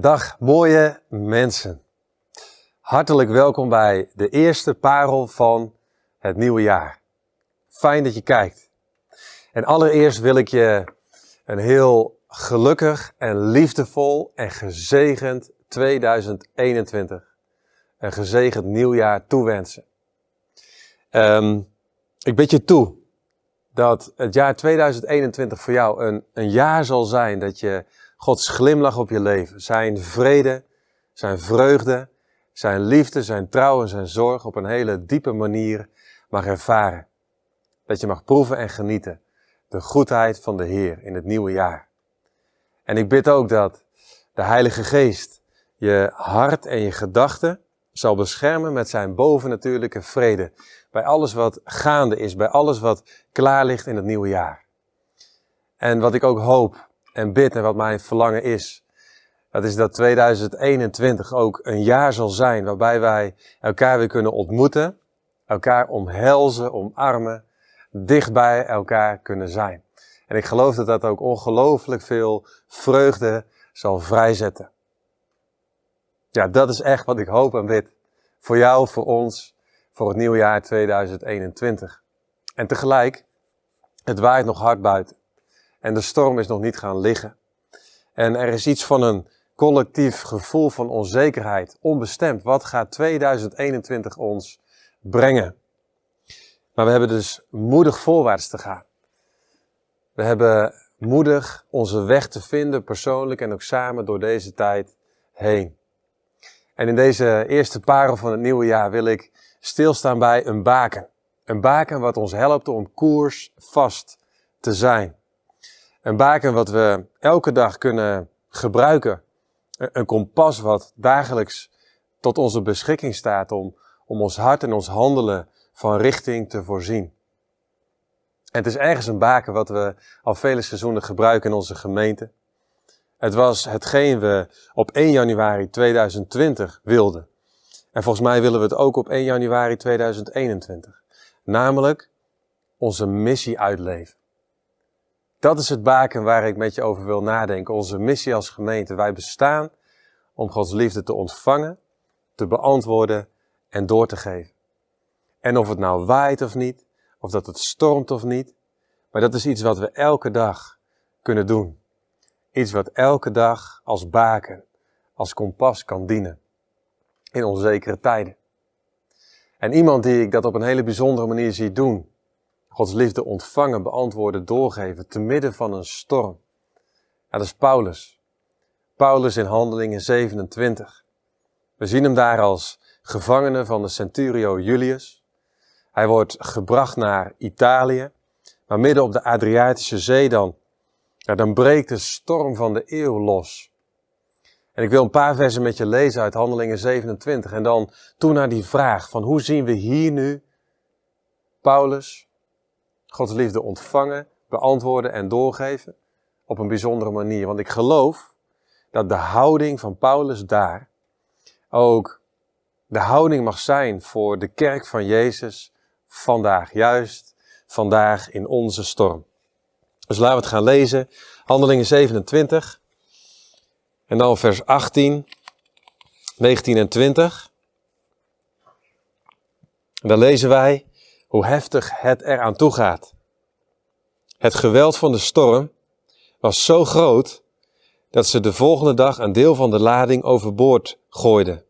Dag mooie mensen. Hartelijk welkom bij de eerste parel van het nieuwe jaar. Fijn dat je kijkt. En allereerst wil ik je een heel gelukkig en liefdevol en gezegend 2021, een gezegend nieuwjaar toewensen. Um, ik bid je toe dat het jaar 2021 voor jou een, een jaar zal zijn dat je Gods glimlach op je leven, zijn vrede, zijn vreugde, zijn liefde, zijn trouw en zijn zorg op een hele diepe manier mag ervaren. Dat je mag proeven en genieten de goedheid van de Heer in het nieuwe jaar. En ik bid ook dat de Heilige Geest je hart en je gedachten zal beschermen met zijn bovennatuurlijke vrede. Bij alles wat gaande is, bij alles wat klaar ligt in het nieuwe jaar. En wat ik ook hoop en bid en wat mijn verlangen is, dat is dat 2021 ook een jaar zal zijn waarbij wij elkaar weer kunnen ontmoeten, elkaar omhelzen, omarmen, dicht bij elkaar kunnen zijn. En ik geloof dat dat ook ongelooflijk veel vreugde zal vrijzetten. Ja, dat is echt wat ik hoop en bid. Voor jou, voor ons, voor het nieuwe jaar 2021. En tegelijk, het waait nog hard buiten. En de storm is nog niet gaan liggen. En er is iets van een collectief gevoel van onzekerheid, onbestemd. Wat gaat 2021 ons brengen? Maar we hebben dus moedig voorwaarts te gaan. We hebben moedig onze weg te vinden, persoonlijk en ook samen door deze tijd heen. En in deze eerste parel van het nieuwe jaar wil ik stilstaan bij een baken. Een baken wat ons helpt om koersvast te zijn. Een baken wat we elke dag kunnen gebruiken. Een kompas wat dagelijks tot onze beschikking staat om, om ons hart en ons handelen van richting te voorzien. En het is ergens een baken wat we al vele seizoenen gebruiken in onze gemeente. Het was hetgeen we op 1 januari 2020 wilden. En volgens mij willen we het ook op 1 januari 2021. Namelijk onze missie uitleven. Dat is het baken waar ik met je over wil nadenken. Onze missie als gemeente. Wij bestaan om Gods liefde te ontvangen, te beantwoorden en door te geven. En of het nou waait of niet, of dat het stormt of niet, maar dat is iets wat we elke dag kunnen doen. Iets wat elke dag als baken, als kompas kan dienen. In onzekere tijden. En iemand die ik dat op een hele bijzondere manier zie doen, Gods liefde ontvangen, beantwoorden, doorgeven, te midden van een storm. Dat is Paulus. Paulus in Handelingen 27. We zien hem daar als gevangene van de centurio Julius. Hij wordt gebracht naar Italië, maar midden op de Adriatische Zee dan, ja, dan breekt de storm van de eeuw los. En ik wil een paar versen met je lezen uit Handelingen 27 en dan toen naar die vraag van hoe zien we hier nu Paulus Gods liefde ontvangen, beantwoorden en doorgeven op een bijzondere manier. Want ik geloof dat de houding van Paulus daar ook de houding mag zijn voor de kerk van Jezus vandaag. Juist vandaag in onze storm. Dus laten we het gaan lezen. Handelingen 27. En dan vers 18, 19 en 20. En lezen wij hoe heftig het eraan toe gaat. Het geweld van de storm was zo groot dat ze de volgende dag een deel van de lading overboord gooiden.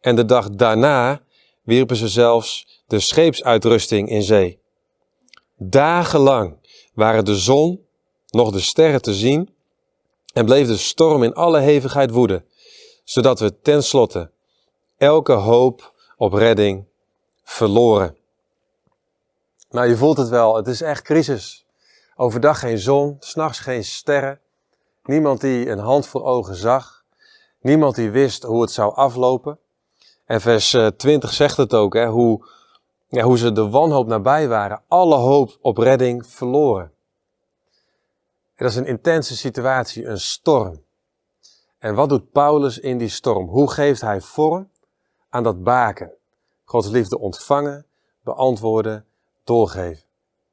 En de dag daarna wierpen ze zelfs de scheepsuitrusting in zee. Dagenlang waren de zon nog de sterren te zien en bleef de storm in alle hevigheid woeden, zodat we tenslotte elke hoop op redding verloren. Nou, je voelt het wel, het is echt crisis. Overdag geen zon, s'nachts geen sterren. Niemand die een hand voor ogen zag. Niemand die wist hoe het zou aflopen. En vers 20 eh, zegt het ook, hè, hoe, ja, hoe ze de wanhoop nabij waren. Alle hoop op redding verloren. dat is een intense situatie, een storm. En wat doet Paulus in die storm? Hoe geeft hij vorm aan dat baken? Gods liefde ontvangen, beantwoorden, doorgeven.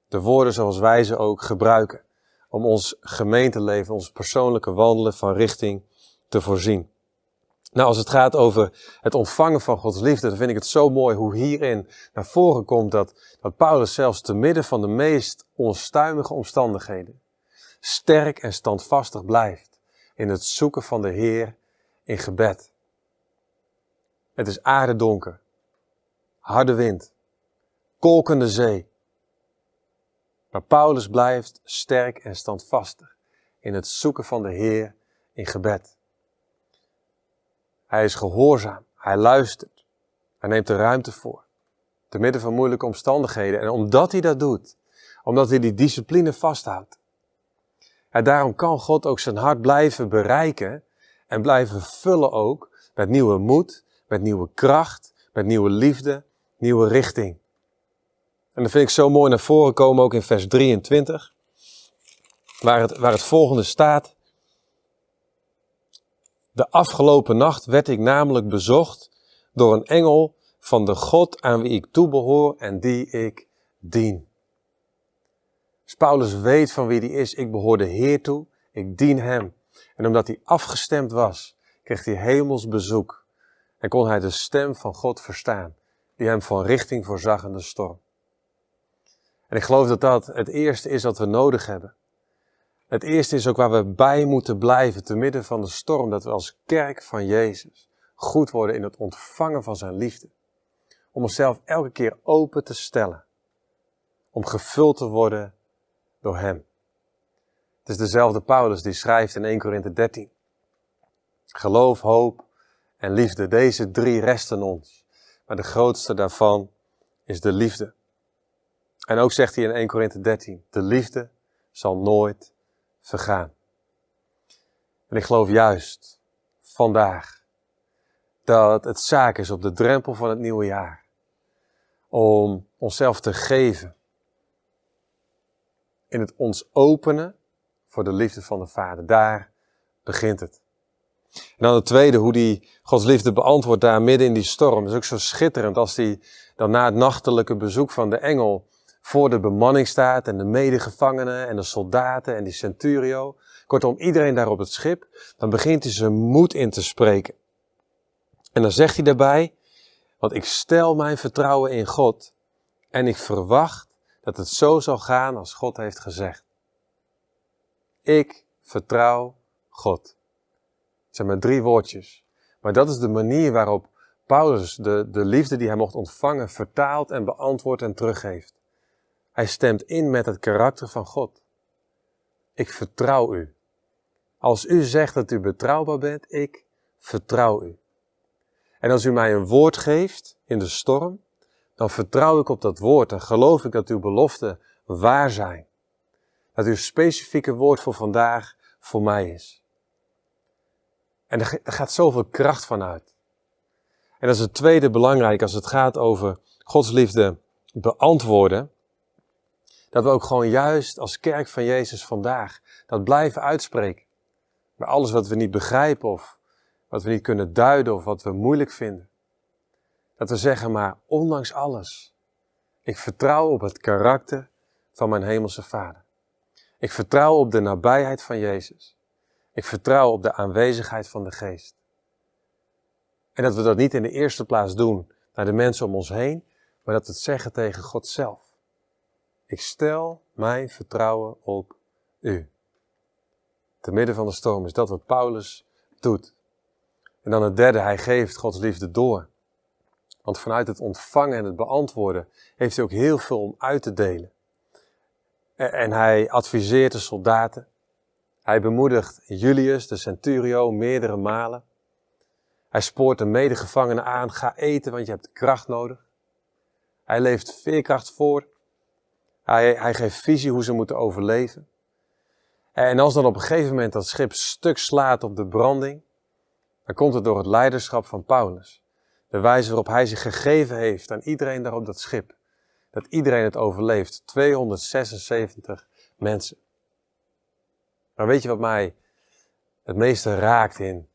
De woorden zoals wij ze ook gebruiken om ons gemeenteleven, ons persoonlijke wandelen van richting te voorzien. Nou, als het gaat over het ontvangen van Gods liefde, dan vind ik het zo mooi hoe hierin naar voren komt dat, dat Paulus zelfs te midden van de meest onstuimige omstandigheden sterk en standvastig blijft in het zoeken van de Heer in gebed. Het is aardedonker, harde wind, kolkende zee. Maar Paulus blijft sterk en standvastig in het zoeken van de Heer in gebed. Hij is gehoorzaam, hij luistert, hij neemt er ruimte voor, te midden van moeilijke omstandigheden. En omdat hij dat doet, omdat hij die discipline vasthoudt, en daarom kan God ook zijn hart blijven bereiken en blijven vullen ook met nieuwe moed, met nieuwe kracht, met nieuwe liefde, nieuwe richting. En dat vind ik zo mooi naar voren komen ook in vers 23, waar het, waar het volgende staat. De afgelopen nacht werd ik namelijk bezocht door een engel van de God aan wie ik toebehoor en die ik dien. Dus Paulus weet van wie hij is. Ik behoor de Heer toe, ik dien hem. En omdat hij afgestemd was, kreeg hij hemels bezoek. En kon hij de stem van God verstaan, die hem van richting voorzag in de storm. En ik geloof dat dat het eerste is wat we nodig hebben. Het eerste is ook waar we bij moeten blijven te midden van de storm, dat we als kerk van Jezus goed worden in het ontvangen van zijn liefde. Om onszelf elke keer open te stellen. Om gevuld te worden door hem. Het is dezelfde Paulus die schrijft in 1 Korinthe 13. Geloof, hoop en liefde, deze drie resten ons. Maar de grootste daarvan is de liefde. En ook zegt hij in 1 Korinthe 13, de liefde zal nooit vergaan. En ik geloof juist vandaag dat het zaak is op de drempel van het nieuwe jaar om onszelf te geven in het ons openen voor de liefde van de Vader. Daar begint het. En dan het tweede, hoe die Gods liefde beantwoordt daar midden in die storm. Is ook zo schitterend als die dan na het nachtelijke bezoek van de engel voor de bemanning staat en de medegevangenen en de soldaten en die centurio. Kortom, iedereen daar op het schip. Dan begint hij zijn moed in te spreken. En dan zegt hij daarbij, want ik stel mijn vertrouwen in God en ik verwacht dat het zo zal gaan als God heeft gezegd. Ik vertrouw God. Het zijn maar drie woordjes. Maar dat is de manier waarop Paulus de, de liefde die hij mocht ontvangen vertaalt en beantwoordt en teruggeeft. Hij stemt in met het karakter van God. Ik vertrouw u. Als u zegt dat u betrouwbaar bent, ik vertrouw u. En als u mij een woord geeft in de storm, dan vertrouw ik op dat woord en geloof ik dat uw beloften waar zijn. Dat uw specifieke woord voor vandaag voor mij is. En er gaat zoveel kracht van uit. En dat is het tweede belangrijk als het gaat over Gods liefde beantwoorden. Dat we ook gewoon juist als kerk van Jezus vandaag dat blijven uitspreken. Bij alles wat we niet begrijpen of wat we niet kunnen duiden of wat we moeilijk vinden. Dat we zeggen maar, ondanks alles, ik vertrouw op het karakter van mijn hemelse Vader. Ik vertrouw op de nabijheid van Jezus. Ik vertrouw op de aanwezigheid van de Geest. En dat we dat niet in de eerste plaats doen naar de mensen om ons heen, maar dat we het zeggen tegen God zelf. Ik stel mijn vertrouwen op U. Te midden van de storm is dat wat Paulus doet. En dan het derde, hij geeft Gods liefde door. Want vanuit het ontvangen en het beantwoorden heeft hij ook heel veel om uit te delen. En hij adviseert de soldaten. Hij bemoedigt Julius, de centurio, meerdere malen. Hij spoort de medegevangenen aan, ga eten, want je hebt kracht nodig. Hij leeft veerkracht voor. Hij, hij geeft visie hoe ze moeten overleven. En als dan op een gegeven moment dat schip stuk slaat op de branding, dan komt het door het leiderschap van Paulus. De wijze waarop hij zich gegeven heeft aan iedereen daar op dat schip. Dat iedereen het overleeft. 276 mensen. Maar weet je wat mij het meeste raakt in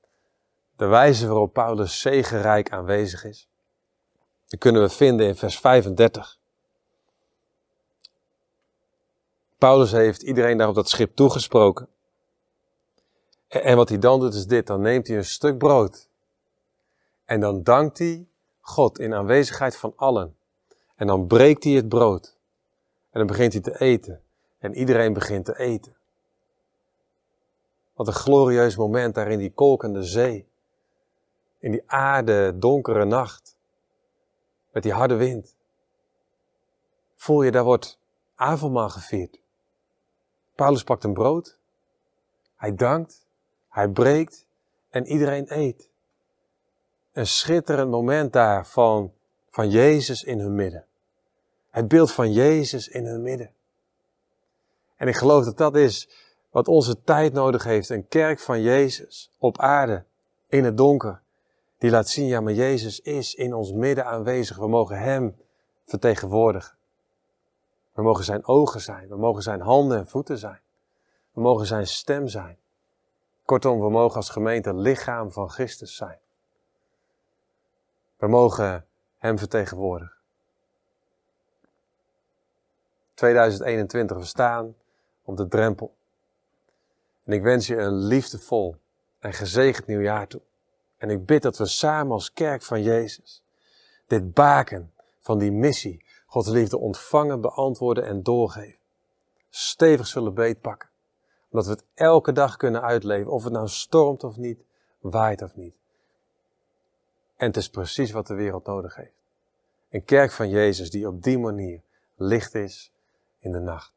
de wijze waarop Paulus zegenrijk aanwezig is? Dat kunnen we vinden in vers 35. Paulus heeft iedereen daar op dat schip toegesproken. En wat hij dan doet is dit, dan neemt hij een stuk brood. En dan dankt hij God in aanwezigheid van allen. En dan breekt hij het brood. En dan begint hij te eten. En iedereen begint te eten. Wat een glorieus moment daar in die kolkende zee. In die aarde donkere nacht. Met die harde wind. Voel je, daar wordt avondmaal gevierd. Paulus pakt een brood. Hij dankt. Hij breekt. En iedereen eet. Een schitterend moment daar van, van Jezus in hun midden. Het beeld van Jezus in hun midden. En ik geloof dat dat is wat onze tijd nodig heeft. Een kerk van Jezus op aarde, in het donker. Die laat zien, ja, maar Jezus is in ons midden aanwezig. We mogen Hem vertegenwoordigen. We mogen Zijn ogen zijn. We mogen Zijn handen en voeten zijn. We mogen Zijn stem zijn. Kortom, we mogen als gemeente lichaam van Christus zijn. We mogen Hem vertegenwoordigen. 2021, we staan op de drempel. En ik wens je een liefdevol en gezegend nieuwjaar toe. En ik bid dat we samen als kerk van Jezus dit baken van die missie, Gods liefde ontvangen, beantwoorden en doorgeven. Stevig zullen beetpakken. Omdat we het elke dag kunnen uitleven, of het nou stormt of niet, waait of niet. En het is precies wat de wereld nodig heeft. Een kerk van Jezus die op die manier licht is in de nacht.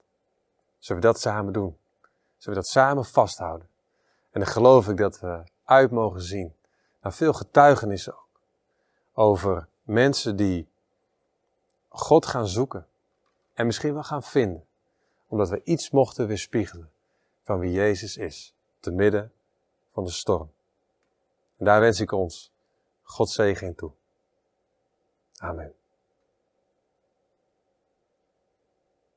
Zullen we dat samen doen? Zullen we dat samen vasthouden? En dan geloof ik dat we uit mogen zien naar veel getuigenissen ook. Over mensen die God gaan zoeken en misschien wel gaan vinden. Omdat we iets mochten weerspiegelen van wie Jezus is, te midden van de storm. En daar wens ik ons God zegen toe. Amen.